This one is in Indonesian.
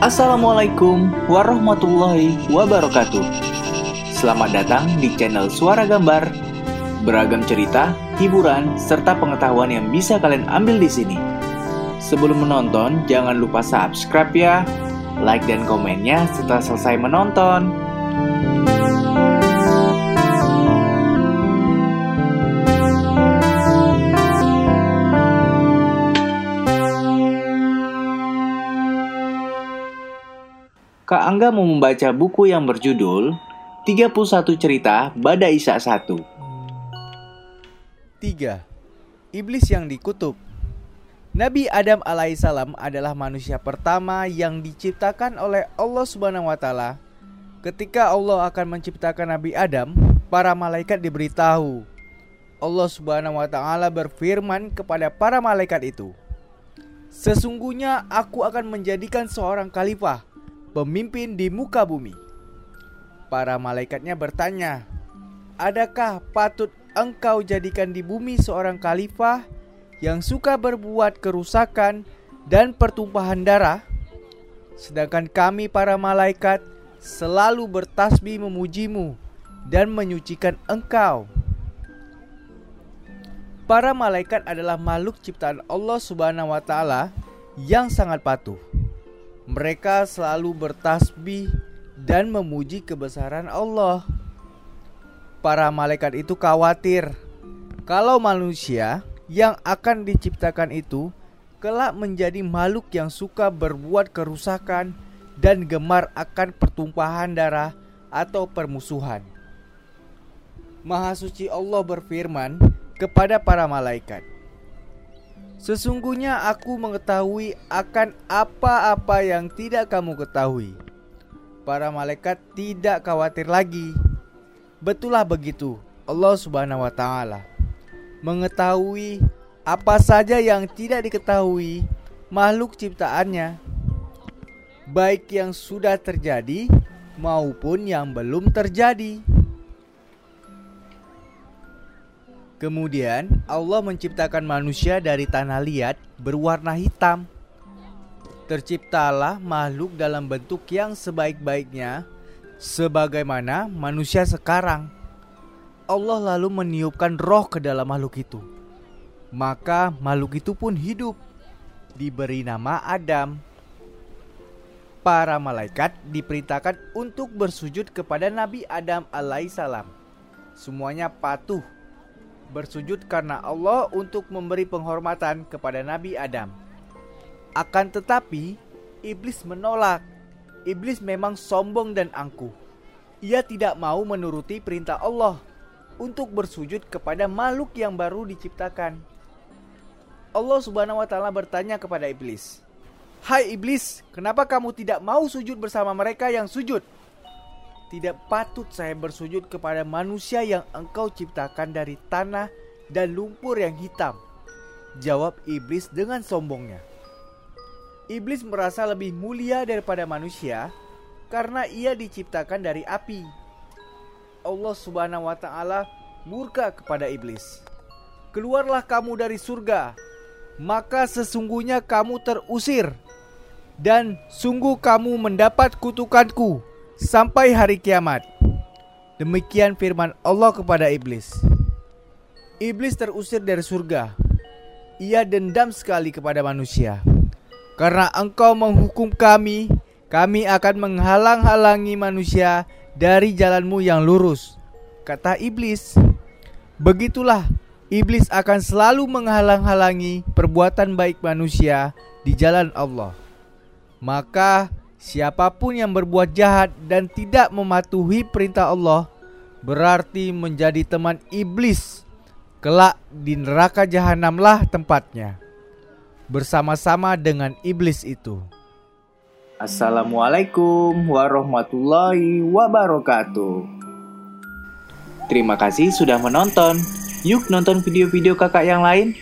Assalamualaikum warahmatullahi wabarakatuh. Selamat datang di channel Suara Gambar. Beragam cerita, hiburan, serta pengetahuan yang bisa kalian ambil di sini. Sebelum menonton, jangan lupa subscribe ya, like dan komennya setelah selesai menonton. Kak Angga mau membaca buku yang berjudul 31 Cerita Bada Isa 1. 3. Iblis yang dikutuk Nabi Adam alaihissalam adalah manusia pertama yang diciptakan oleh Allah Subhanahu wa taala. Ketika Allah akan menciptakan Nabi Adam, para malaikat diberitahu. Allah Subhanahu wa taala berfirman kepada para malaikat itu, "Sesungguhnya aku akan menjadikan seorang khalifah pemimpin di muka bumi. Para malaikatnya bertanya, "Adakah patut engkau jadikan di bumi seorang khalifah yang suka berbuat kerusakan dan pertumpahan darah? Sedangkan kami para malaikat selalu bertasbih memujimu dan menyucikan engkau." Para malaikat adalah makhluk ciptaan Allah Subhanahu wa taala yang sangat patuh. Mereka selalu bertasbih dan memuji kebesaran Allah. Para malaikat itu khawatir kalau manusia yang akan diciptakan itu kelak menjadi makhluk yang suka berbuat kerusakan dan gemar akan pertumpahan darah atau permusuhan. Maha suci Allah berfirman kepada para malaikat, Sesungguhnya aku mengetahui akan apa-apa yang tidak kamu ketahui. Para malaikat tidak khawatir lagi. Betullah begitu. Allah Subhanahu wa taala mengetahui apa saja yang tidak diketahui makhluk ciptaannya, baik yang sudah terjadi maupun yang belum terjadi. Kemudian Allah menciptakan manusia dari tanah liat berwarna hitam. Terciptalah makhluk dalam bentuk yang sebaik-baiknya sebagaimana manusia sekarang. Allah lalu meniupkan roh ke dalam makhluk itu. Maka makhluk itu pun hidup. Diberi nama Adam. Para malaikat diperintahkan untuk bersujud kepada Nabi Adam alaihissalam. Semuanya patuh bersujud karena Allah untuk memberi penghormatan kepada Nabi Adam. Akan tetapi, iblis menolak. Iblis memang sombong dan angkuh. Ia tidak mau menuruti perintah Allah untuk bersujud kepada makhluk yang baru diciptakan. Allah Subhanahu wa taala bertanya kepada iblis, "Hai iblis, kenapa kamu tidak mau sujud bersama mereka yang sujud?" Tidak patut saya bersujud kepada manusia yang engkau ciptakan dari tanah dan lumpur yang hitam. Jawab iblis dengan sombongnya. Iblis merasa lebih mulia daripada manusia karena ia diciptakan dari api. Allah Subhanahu wa taala murka kepada iblis. Keluarlah kamu dari surga, maka sesungguhnya kamu terusir dan sungguh kamu mendapat kutukanku sampai hari kiamat. Demikian firman Allah kepada iblis. Iblis terusir dari surga. Ia dendam sekali kepada manusia. Karena engkau menghukum kami, kami akan menghalang-halangi manusia dari jalanmu yang lurus. Kata iblis. Begitulah iblis akan selalu menghalang-halangi perbuatan baik manusia di jalan Allah. Maka Siapa pun yang berbuat jahat dan tidak mematuhi perintah Allah berarti menjadi teman iblis. Kelak di neraka jahanamlah tempatnya bersama-sama dengan iblis itu. Assalamualaikum warahmatullahi wabarakatuh. Terima kasih sudah menonton. Yuk nonton video-video kakak yang lain.